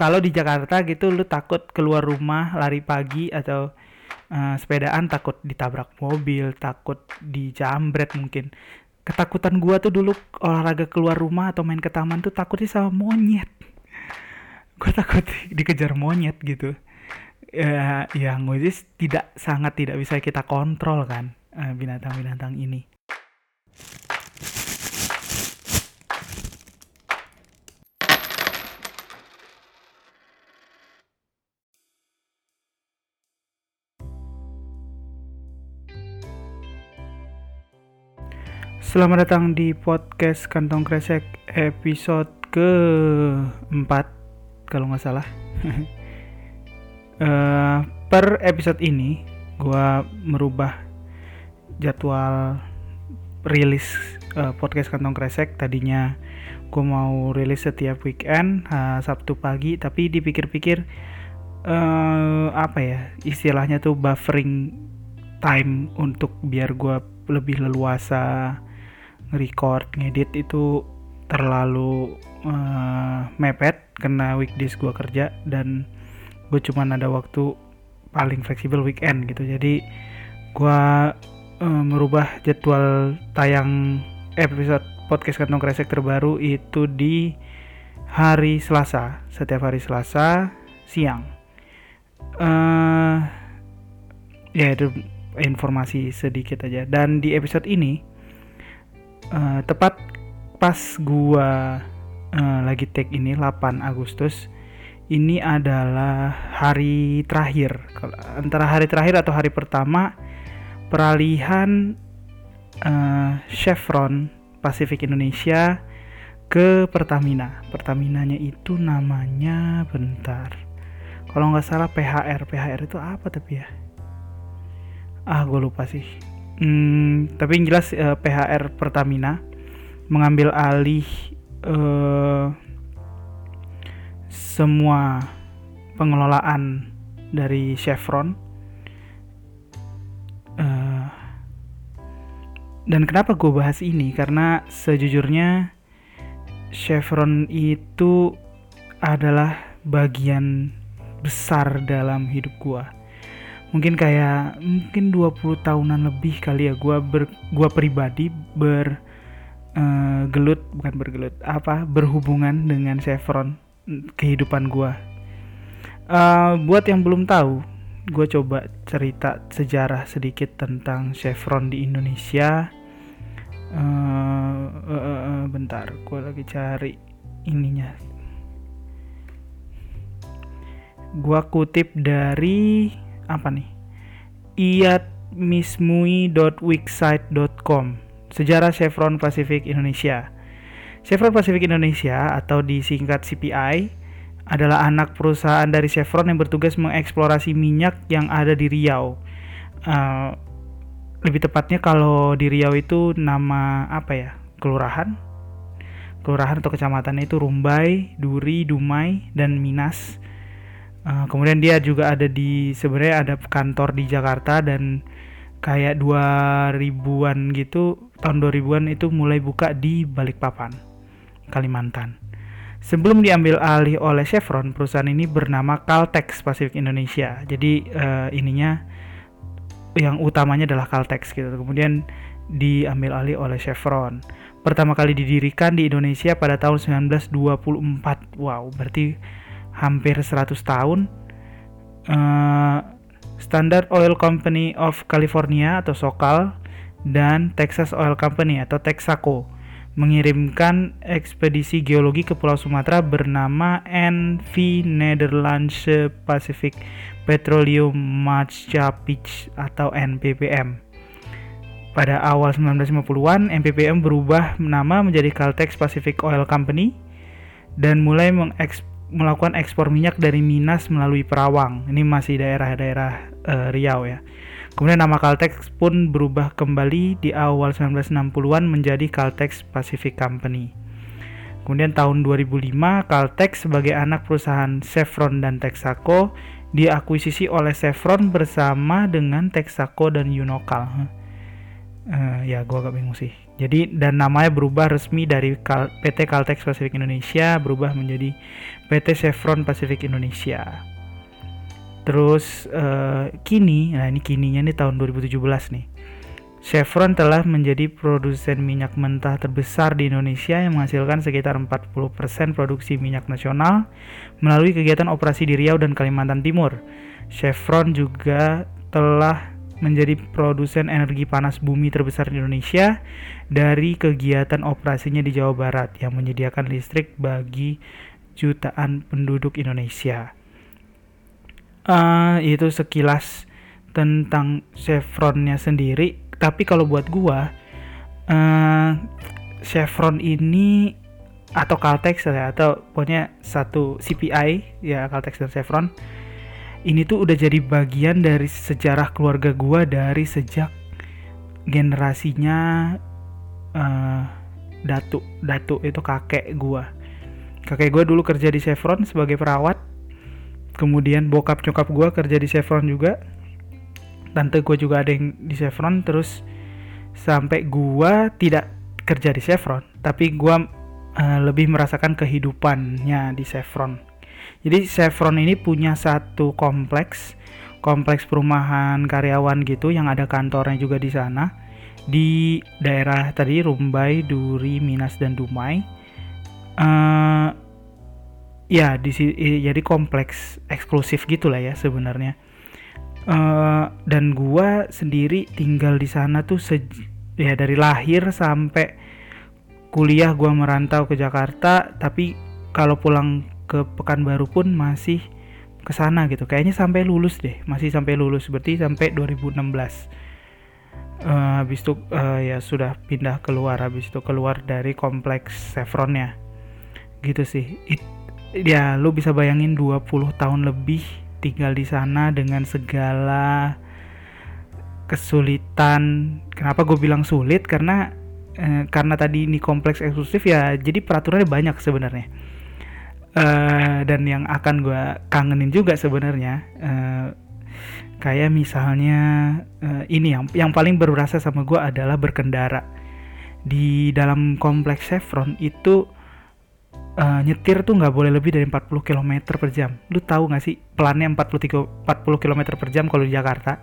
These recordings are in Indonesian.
kalau di Jakarta gitu lu takut keluar rumah lari pagi atau uh, sepedaan takut ditabrak mobil, takut dijambret mungkin. Ketakutan gua tuh dulu olahraga keluar rumah atau main ke taman tuh takutnya sama monyet. Gua takut dikejar monyet gitu. Ya, yang which tidak sangat tidak bisa kita kontrol kan eh, binatang-binatang ini. Selamat datang di podcast Kantong Kresek episode ke-4 kalau nggak salah. uh, per episode ini gue merubah jadwal rilis uh, podcast Kantong Kresek. Tadinya gue mau rilis setiap weekend uh, Sabtu pagi, tapi dipikir-pikir uh, apa ya istilahnya tuh buffering time untuk biar gue lebih leluasa record ngedit itu terlalu uh, mepet karena weekdays gue kerja dan gue cuman ada waktu paling fleksibel weekend gitu. Jadi gue uh, merubah jadwal tayang episode podcast kantong kresek terbaru itu di hari Selasa setiap hari Selasa siang. Uh, ya itu informasi sedikit aja. Dan di episode ini uh, tepat pas gua uh, lagi take ini 8 Agustus ini adalah hari terakhir antara hari terakhir atau hari pertama peralihan uh, Chevron Pacific Indonesia ke Pertamina. Pertaminanya itu namanya bentar. Kalau nggak salah PHR. PHR itu apa tapi ya? Ah, gue lupa sih. Hmm, tapi yang jelas uh, eh, PHR Pertamina mengambil alih uh, semua pengelolaan dari Chevron. Uh, dan kenapa gue bahas ini? Karena sejujurnya Chevron itu adalah bagian besar dalam hidup gue mungkin kayak mungkin 20 tahunan lebih kali ya gua ber gua pribadi ber uh, gelut bukan bergelut apa berhubungan dengan Chevron kehidupan gua. Uh, buat yang belum tahu gue coba cerita sejarah sedikit tentang Chevron di Indonesia. Uh, uh, uh, bentar gue lagi cari ininya. Gue kutip dari apa nih? iatmismui.wixsite.com Sejarah Chevron Pacific Indonesia. Chevron Pacific Indonesia atau disingkat CPI adalah anak perusahaan dari Chevron yang bertugas mengeksplorasi minyak yang ada di Riau. Uh, lebih tepatnya kalau di Riau itu nama apa ya? Kelurahan? Kelurahan atau kecamatan itu Rumbai, Duri, Dumai, dan Minas Uh, kemudian dia juga ada di sebenarnya ada kantor di Jakarta dan kayak 2000-an gitu tahun 2000-an itu mulai buka di Balikpapan, Kalimantan. Sebelum diambil alih oleh Chevron, perusahaan ini bernama Caltex Pacific Indonesia. Jadi uh, ininya yang utamanya adalah Caltex gitu. Kemudian diambil alih oleh Chevron. Pertama kali didirikan di Indonesia pada tahun 1924. Wow, berarti hampir 100 tahun uh, Standard Oil Company of California atau SOCAL dan Texas Oil Company atau Texaco mengirimkan ekspedisi geologi ke Pulau Sumatera bernama NV Netherlands Pacific Petroleum Maatschappij atau NPPM. Pada awal 1950-an, NPPM berubah nama menjadi Caltex Pacific Oil Company dan mulai mengekspor melakukan ekspor minyak dari Minas melalui Perawang. Ini masih daerah-daerah uh, Riau ya. Kemudian nama Caltex pun berubah kembali di awal 1960-an menjadi Caltex Pacific Company. Kemudian tahun 2005 Caltex sebagai anak perusahaan Chevron dan Texaco diakuisisi oleh Chevron bersama dengan Texaco dan Unocal. Uh, ya gue agak bingung sih. Jadi dan namanya berubah resmi dari Kal PT Caltex Pacific Indonesia berubah menjadi PT Chevron Pacific Indonesia. Terus uh, kini, nah ini kininya nih tahun 2017 nih. Chevron telah menjadi produsen minyak mentah terbesar di Indonesia yang menghasilkan sekitar 40% produksi minyak nasional melalui kegiatan operasi di Riau dan Kalimantan Timur. Chevron juga telah menjadi produsen energi panas bumi terbesar di Indonesia dari kegiatan operasinya di Jawa Barat yang menyediakan listrik bagi jutaan penduduk Indonesia. Uh, itu sekilas tentang Chevronnya sendiri. Tapi kalau buat gua, uh, Chevron ini atau Caltex atau pokoknya satu CPI ya Caltex dan Chevron ini tuh udah jadi bagian dari sejarah keluarga gua dari sejak generasinya uh, datu. Datu itu kakek gua. Kakek gua dulu kerja di Chevron sebagai perawat. Kemudian bokap nyokap gua kerja di Chevron juga. Tante gua juga ada yang di Chevron. Terus sampai gua tidak kerja di Chevron tapi gua uh, lebih merasakan kehidupannya di Chevron jadi Chevron ini punya satu kompleks, kompleks perumahan karyawan gitu yang ada kantornya juga di sana di daerah tadi Rumbai, Duri, Minas dan Dumai. Uh, ya di jadi kompleks eksklusif gitulah ya sebenarnya. Uh, dan gua sendiri tinggal di sana tuh ya dari lahir sampai kuliah gua merantau ke Jakarta tapi kalau pulang ke Pekanbaru pun masih ke sana gitu. Kayaknya sampai lulus deh, masih sampai lulus. Berarti sampai 2016. Uh, eh, habis itu uh, ya sudah pindah keluar habis itu keluar dari kompleks Chevronnya gitu sih. It, ya lu bisa bayangin 20 tahun lebih tinggal di sana dengan segala kesulitan. Kenapa gue bilang sulit? Karena eh, karena tadi ini kompleks eksklusif ya jadi peraturannya banyak sebenarnya uh, dan yang akan gue kangenin juga sebenarnya uh, kayak misalnya uh, ini yang yang paling berasa sama gue adalah berkendara di dalam kompleks Chevron itu uh, nyetir tuh nggak boleh lebih dari 40 km per jam. Lu tahu nggak sih pelannya 43 40 km per jam kalau di Jakarta?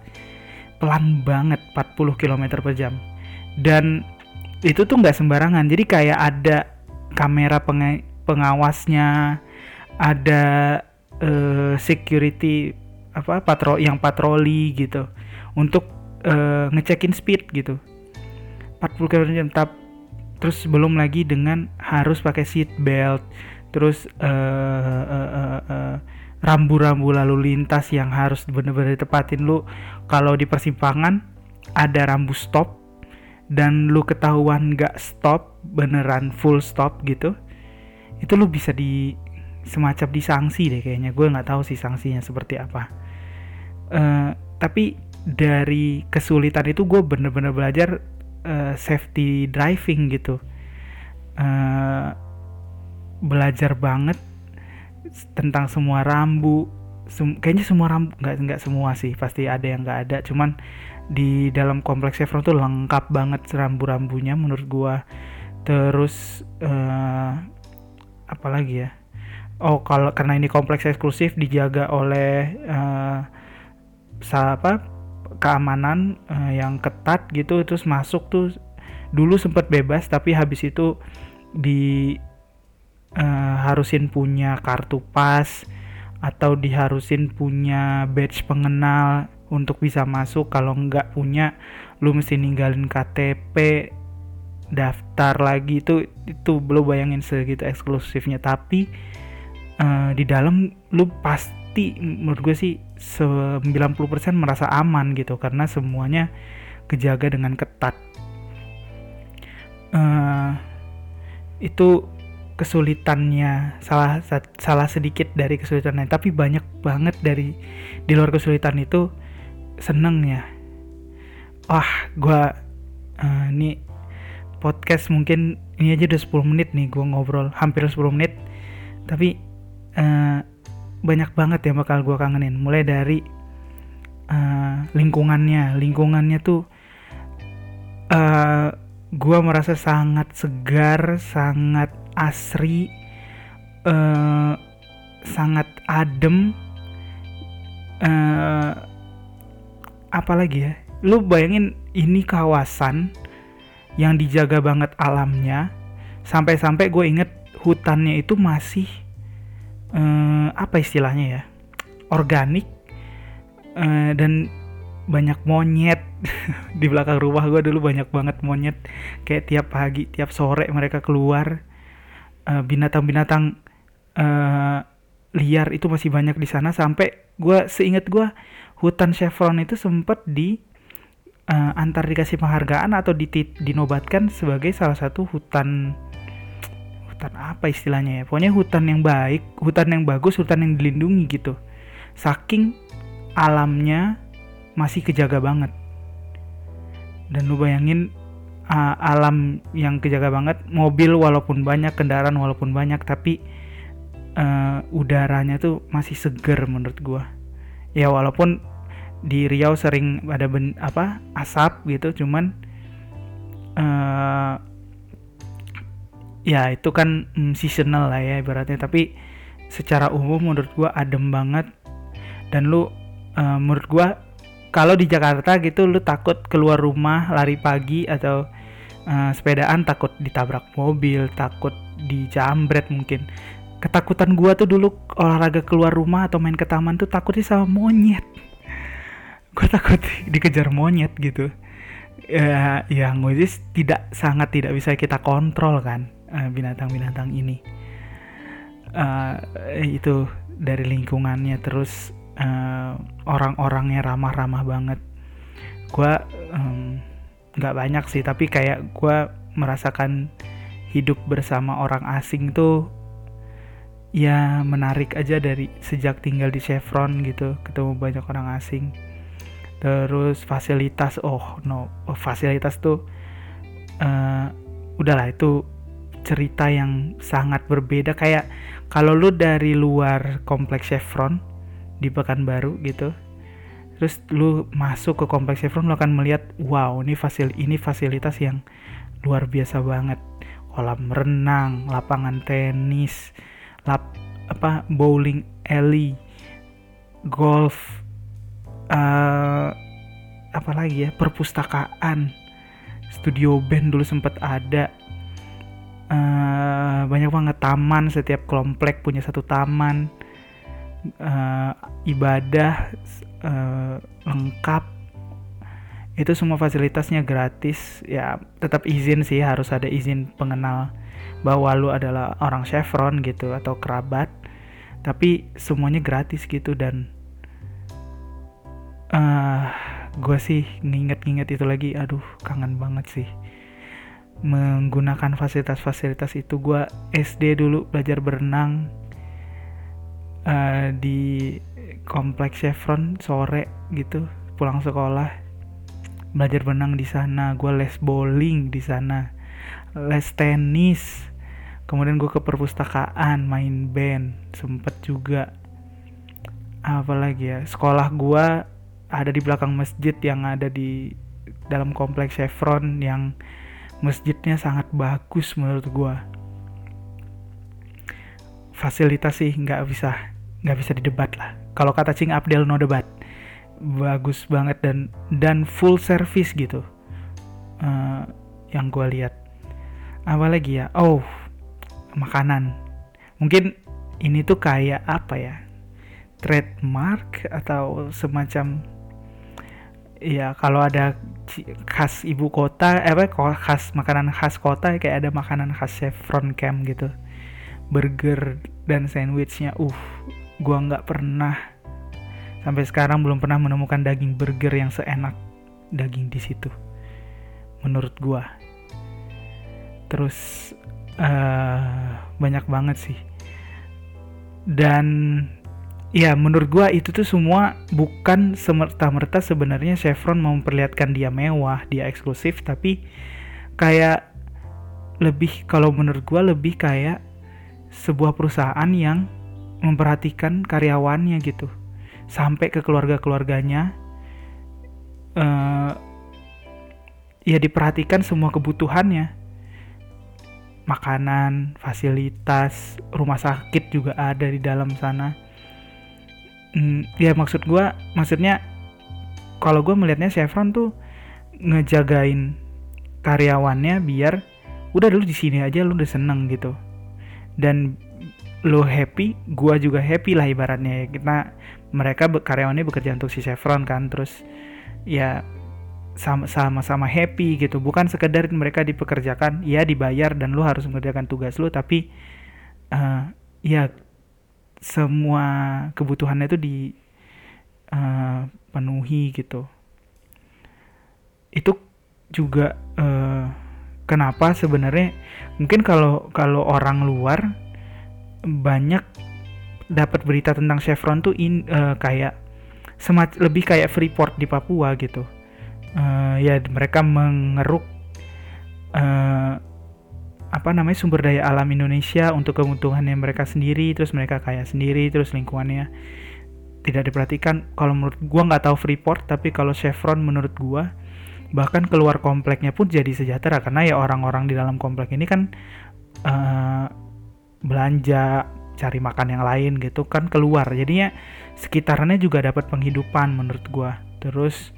Pelan banget 40 km per jam. Dan itu tuh nggak sembarangan. Jadi kayak ada kamera peng pengawasnya, ada uh, security apa patrol yang patroli gitu untuk uh, ngecekin speed gitu. 40 km jam tap terus belum lagi dengan harus pakai seat belt terus uh, uh, uh, uh, rambu-rambu lalu lintas yang harus bener-bener ditepatin. Lu kalau di persimpangan ada rambu stop dan lu ketahuan gak stop beneran full stop gitu itu lo bisa di semacam disanksi deh kayaknya. Gue nggak tahu sih sanksinya seperti apa. Uh, tapi dari kesulitan itu gue bener-bener belajar uh, safety driving gitu. Uh, belajar banget tentang semua rambu. Sem kayaknya semua rambu nggak nggak semua sih. Pasti ada yang nggak ada. Cuman di dalam kompleks Chevron tuh lengkap banget rambu-rambunya menurut gue terus uh, apalagi ya? Oh kalau karena ini kompleks eksklusif dijaga oleh uh, apa keamanan uh, yang ketat gitu terus masuk tuh dulu sempat bebas tapi habis itu di uh, harusin punya kartu pas atau diharusin punya badge pengenal untuk bisa masuk. Kalau nggak punya lu mesti ninggalin KTP daftar lagi itu itu belum bayangin segitu eksklusifnya. Tapi uh, di dalam lu pasti menurut gue sih 90% merasa aman gitu karena semuanya kejaga dengan ketat. Uh, itu kesulitannya salah salah sedikit dari kesulitannya. Tapi banyak banget dari di luar kesulitan itu seneng ya. Wah gue uh, ini podcast mungkin ini aja udah 10 menit nih gue ngobrol hampir 10 menit. Tapi uh, banyak banget ya bakal gue kangenin. Mulai dari uh, lingkungannya. Lingkungannya tuh uh, gua merasa sangat segar sangat asri uh, sangat adem. Uh, apalagi ya? Lu bayangin ini kawasan yang dijaga banget alamnya sampai-sampai gue inget hutannya itu masih uh, apa istilahnya ya organik uh, dan banyak monyet. Di belakang rumah gue dulu banyak banget monyet. Kayak tiap pagi tiap sore mereka keluar binatang-binatang uh, liar itu masih banyak di sana. Sampai gue seingat gue hutan chevron itu sempat di uh, antar dikasih penghargaan atau dinobatkan sebagai salah satu hutan hutan apa istilahnya ya? Pokoknya hutan yang baik hutan yang bagus hutan yang dilindungi gitu. Saking alamnya masih kejaga banget. Dan lu bayangin uh, alam yang kejaga banget mobil walaupun banyak kendaraan walaupun banyak tapi uh, udaranya tuh masih seger menurut gua. Ya walaupun di Riau sering ada ben, apa asap gitu cuman uh, ya itu kan mm, seasonal lah ya ibaratnya tapi secara umum menurut gua adem banget. Dan lu uh, menurut gua kalau di Jakarta gitu lu takut keluar rumah lari pagi atau uh, sepedaan takut ditabrak mobil takut dijambret mungkin. Ketakutan gua tuh dulu olahraga keluar rumah atau main ke taman tuh takutnya sama monyet gue takut dikejar monyet gitu. Ya yang which tidak sangat tidak bisa kita kontrol kan eh, binatang-binatang ini. Uh, itu dari lingkungannya terus uh, orang-orangnya ramah-ramah banget. Gue nggak um, banyak sih tapi kayak gue merasakan hidup bersama orang asing tuh ya menarik aja dari sejak tinggal di Chevron gitu ketemu banyak orang asing terus fasilitas oh no oh, fasilitas tuh uh, udahlah itu cerita yang sangat berbeda. Kayak kalau lu dari luar kompleks Chevron di Pekanbaru gitu terus lu masuk ke kompleks Chevron lu akan melihat wow ini fasil ini fasilitas yang luar biasa banget. Kolam renang lapangan tenis lap apa bowling alley golf uh, apa lagi ya? Perpustakaan. Studio band dulu sempat ada. Uh, banyak banget taman. Setiap komplek punya satu taman. Uh, ibadah uh, lengkap. Itu semua fasilitasnya gratis. Ya tetap izin sih. Harus ada izin pengenal bahwa lu adalah orang Chevron gitu atau kerabat. Tapi semuanya gratis gitu dan uh, eh, gue sih nginget-nginget itu lagi. Aduh kangen banget sih. Menggunakan fasilitas-fasilitas itu gue SD dulu belajar berenang uh, di kompleks Chevron sore gitu pulang sekolah belajar berenang di sana. Gue les bowling di sana les tenis. Kemudian gue ke perpustakaan main band sempet juga. Apalagi ya sekolah gue ada di belakang masjid yang ada di dalam kompleks Chevron yang masjidnya sangat bagus menurut gue fasilitas sih nggak bisa nggak bisa didebat lah. Kalau kata Cing Abdel no debat. Bagus banget dan dan full service gitu. Uh, yang gue lihat. Apalagi ya? Oh makanan. Mungkin ini tuh kayak apa ya? Trademark atau semacam ya kalau ada khas ibu kota eh apa khas makanan khas kota kayak ada makanan khas Chevron Camp gitu. Burger dan sandwichnya uh gua nggak pernah sampai sekarang belum pernah menemukan daging burger yang seenak daging di situ menurut gua. Terus uh, banyak banget sih. Dan ya menurut gua itu tuh semua bukan semerta-merta sebenarnya Chevron memperlihatkan dia mewah dia eksklusif tapi kayak lebih kalau menurut gua lebih kayak sebuah perusahaan yang memperhatikan karyawannya gitu. Sampai ke keluarga-keluarganya uh, ya diperhatikan semua kebutuhannya. Makanan fasilitas rumah sakit juga ada di dalam sana hmm, ya maksud gue maksudnya kalau gue melihatnya Chevron tuh ngejagain karyawannya biar udah dulu di sini aja lu udah seneng gitu. Dan lo happy gue juga happy lah ibaratnya. Ya kita mereka karyawannya bekerja untuk si Chevron kan terus ya sama-sama happy gitu. Bukan sekedar mereka dipekerjakan ya dibayar dan lu harus mengerjakan tugas lu tapi uh, ya semua kebutuhannya itu dipenuhi eh, gitu. Itu juga uh, kenapa sebenarnya mungkin kalau kalau orang luar banyak dapat berita tentang Chevron tuh in, uh, kayak semat lebih kayak Freeport di Papua gitu. Uh, ya mereka mengeruk uh, apa namanya sumber daya alam Indonesia untuk kebutuhannya mereka sendiri terus mereka kaya sendiri terus lingkungannya tidak diperhatikan. Kalau menurut gua nggak tahu Freeport tapi kalau Chevron menurut gua bahkan keluar kompleknya pun jadi sejahtera. Karena ya orang-orang di dalam komplek ini kan uh, belanja cari makan yang lain gitu kan keluar. Jadinya sekitarnya juga dapat penghidupan menurut gua. Terus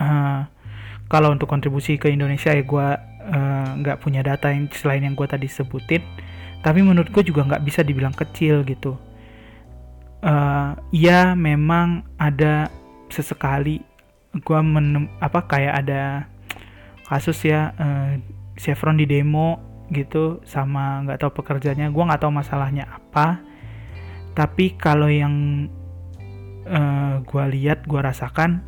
uh, kalau untuk kontribusi ke Indonesia ya uh, nggak punya data yang selain yang gue tadi sebutin tapi menurut gue juga nggak bisa dibilang kecil gitu. Uh, memang ada sesekali gue menem apa kayak ada kasus ya uh, Chevron di demo gitu sama nggak tahu pekerjanya gue nggak tahu masalahnya apa. Tapi kalau yang uh, gue lihat gue rasakan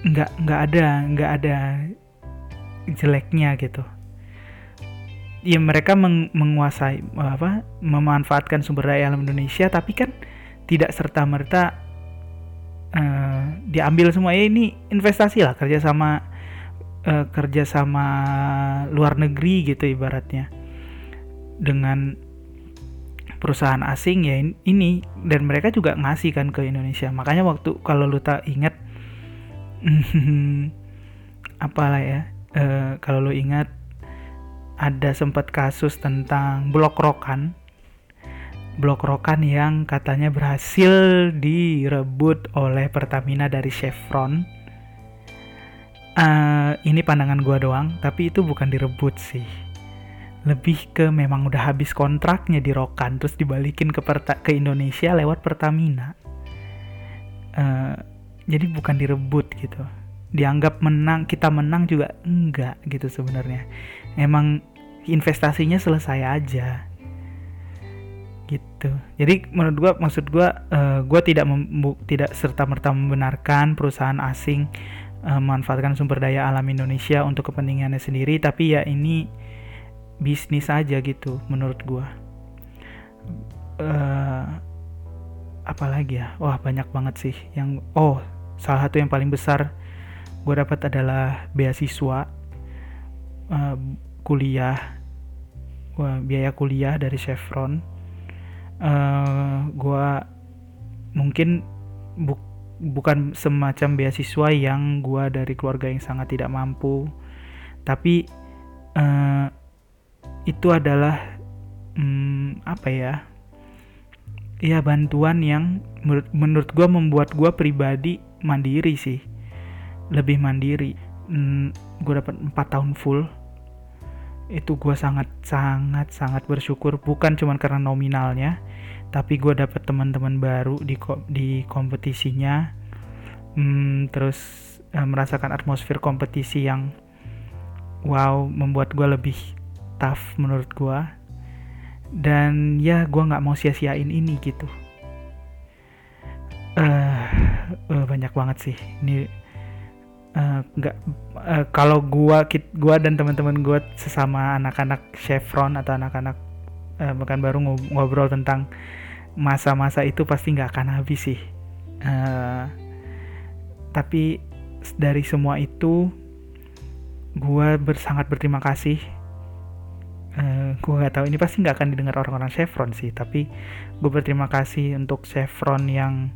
nggak nggak ada nggak ada jeleknya gitu. Ya mereka meng menguasai apa memanfaatkan sumber daya alam Indonesia tapi kan tidak serta merta uh, eh, diambil semua. Ya ini investasi lah kerja sama uh, kerja sama luar negeri gitu ibaratnya. Dengan perusahaan asing ya ini dan mereka juga ngasih kan ke Indonesia. Makanya waktu kalau lu tak ingat apalah ya uh, kalau lo ingat ada sempat kasus tentang blok rokan. Blok rokan yang katanya berhasil direbut oleh Pertamina dari Chevron. Uh, ini pandangan gua doang tapi itu bukan direbut sih. Lebih ke memang udah habis kontraknya di Rokan terus dibalikin ke Perta ke Indonesia lewat Pertamina. Uh, jadi bukan direbut gitu dianggap menang kita menang juga enggak gitu sebenarnya. Emang investasinya selesai aja. Gitu. Jadi menurut gua maksud gua uh, gua tidak tidak serta merta membenarkan perusahaan asing uh, memanfaatkan sumber daya alam Indonesia untuk kepentingannya sendiri tapi ya ini bisnis aja gitu menurut gua. Uh, apalagi ya? Wah banyak banget sih yang oh salah satu yang paling besar gue dapat adalah beasiswa uh, kuliah gua, biaya kuliah dari Chevron. Uh, gue mungkin bu bukan semacam beasiswa yang gue dari keluarga yang sangat tidak mampu tapi uh, itu adalah hmm, apa ya ya bantuan yang menurut gue membuat gue pribadi mandiri sih lebih mandiri. Hmm, gue dapat 4 tahun full. Itu gue sangat sangat sangat bersyukur. Bukan cuma karena nominalnya tapi gue dapat teman-teman baru di di kompetisinya. Hmm, terus eh, merasakan atmosfer kompetisi yang wow membuat gue lebih tough menurut gue dan ya gue nggak mau sia-siain ini gitu. Uh, uh, banyak banget sih. Ini nggak uh, kalau gua kit gua dan teman-teman gua sesama anak-anak chevron atau anak-anak uh, bukan baru ngobrol tentang masa-masa itu pasti nggak akan habis sih. Uh, tapi dari semua itu gua bersangat berterima kasih. Uh, gue nggak tahu ini pasti nggak akan didengar orang-orang Chevron sih tapi gue berterima kasih untuk Chevron yang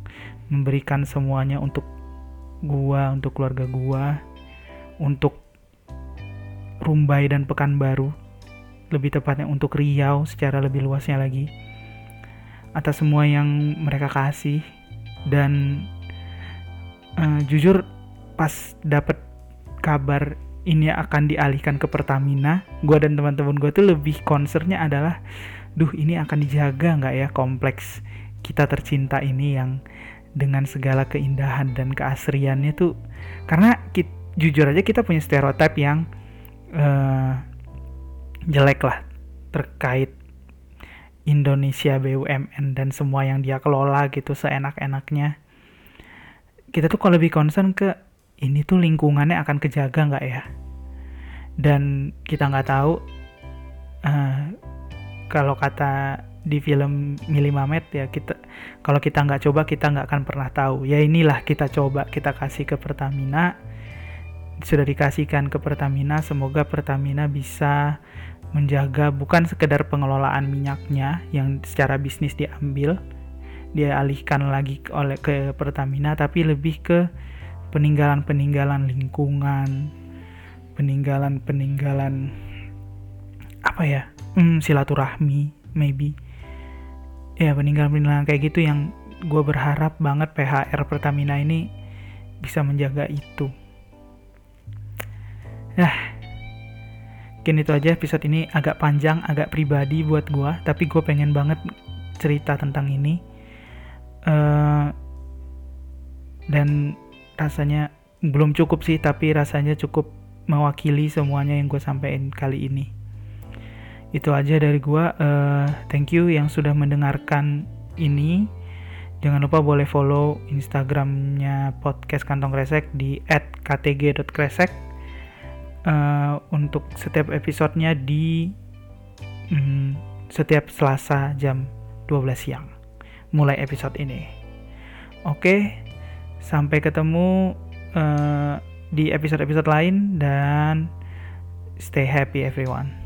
memberikan semuanya untuk gua untuk keluarga gua untuk Rumbai dan Pekanbaru, lebih tepatnya untuk Riau secara lebih luasnya lagi. Atas semua yang mereka kasih dan uh, jujur pas dapat kabar ini akan dialihkan ke Pertamina, gue dan teman-teman gue tuh lebih concernnya adalah, duh ini akan dijaga nggak ya kompleks kita tercinta ini yang dengan segala keindahan dan keasriannya tuh, karena kita, jujur aja kita punya stereotip yang uh, jelek lah terkait Indonesia BUMN dan semua yang dia kelola gitu seenak-enaknya. Kita tuh kalau lebih concern ke ini tuh lingkungannya akan kejaga nggak ya? Dan kita nggak tahu uh, kalau kata di film Mili Mamet ya kita kalau kita nggak coba kita nggak akan pernah tahu. Ya inilah kita coba kita kasih ke Pertamina. Sudah dikasihkan ke Pertamina semoga Pertamina bisa menjaga bukan sekedar pengelolaan minyaknya yang secara bisnis diambil dia alihkan lagi oleh ke Pertamina tapi lebih ke peninggalan-peninggalan lingkungan peninggalan-peninggalan apa ya hmm, silaturahmi maybe ya peninggalan-peninggalan kayak gitu yang gue berharap banget PHR Pertamina ini bisa menjaga itu Nah, mungkin itu aja episode ini agak panjang, agak pribadi buat gue, tapi gue pengen banget cerita tentang ini. Uh, dan rasanya belum cukup sih, tapi rasanya cukup mewakili semuanya yang gue sampaikan kali ini. Itu aja dari gue. Uh, thank you yang sudah mendengarkan ini. Jangan lupa boleh follow Instagramnya podcast kantong kresek di @ktg.kresek uh, untuk setiap episodenya di um, setiap Selasa jam 12 siang mulai episode ini. Oke, sampai ketemu uh, di episode-episode lain dan stay happy everyone.